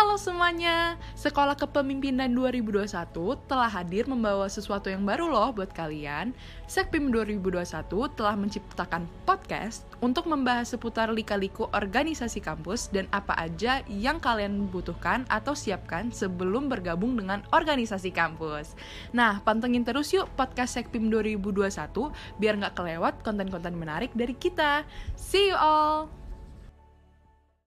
Halo semuanya, Sekolah Kepemimpinan 2021 telah hadir membawa sesuatu yang baru loh buat kalian. Sekpim 2021 telah menciptakan podcast untuk membahas seputar lika-liku organisasi kampus dan apa aja yang kalian butuhkan atau siapkan sebelum bergabung dengan organisasi kampus. Nah, pantengin terus yuk podcast Sekpim 2021 biar nggak kelewat konten-konten menarik dari kita. See you all!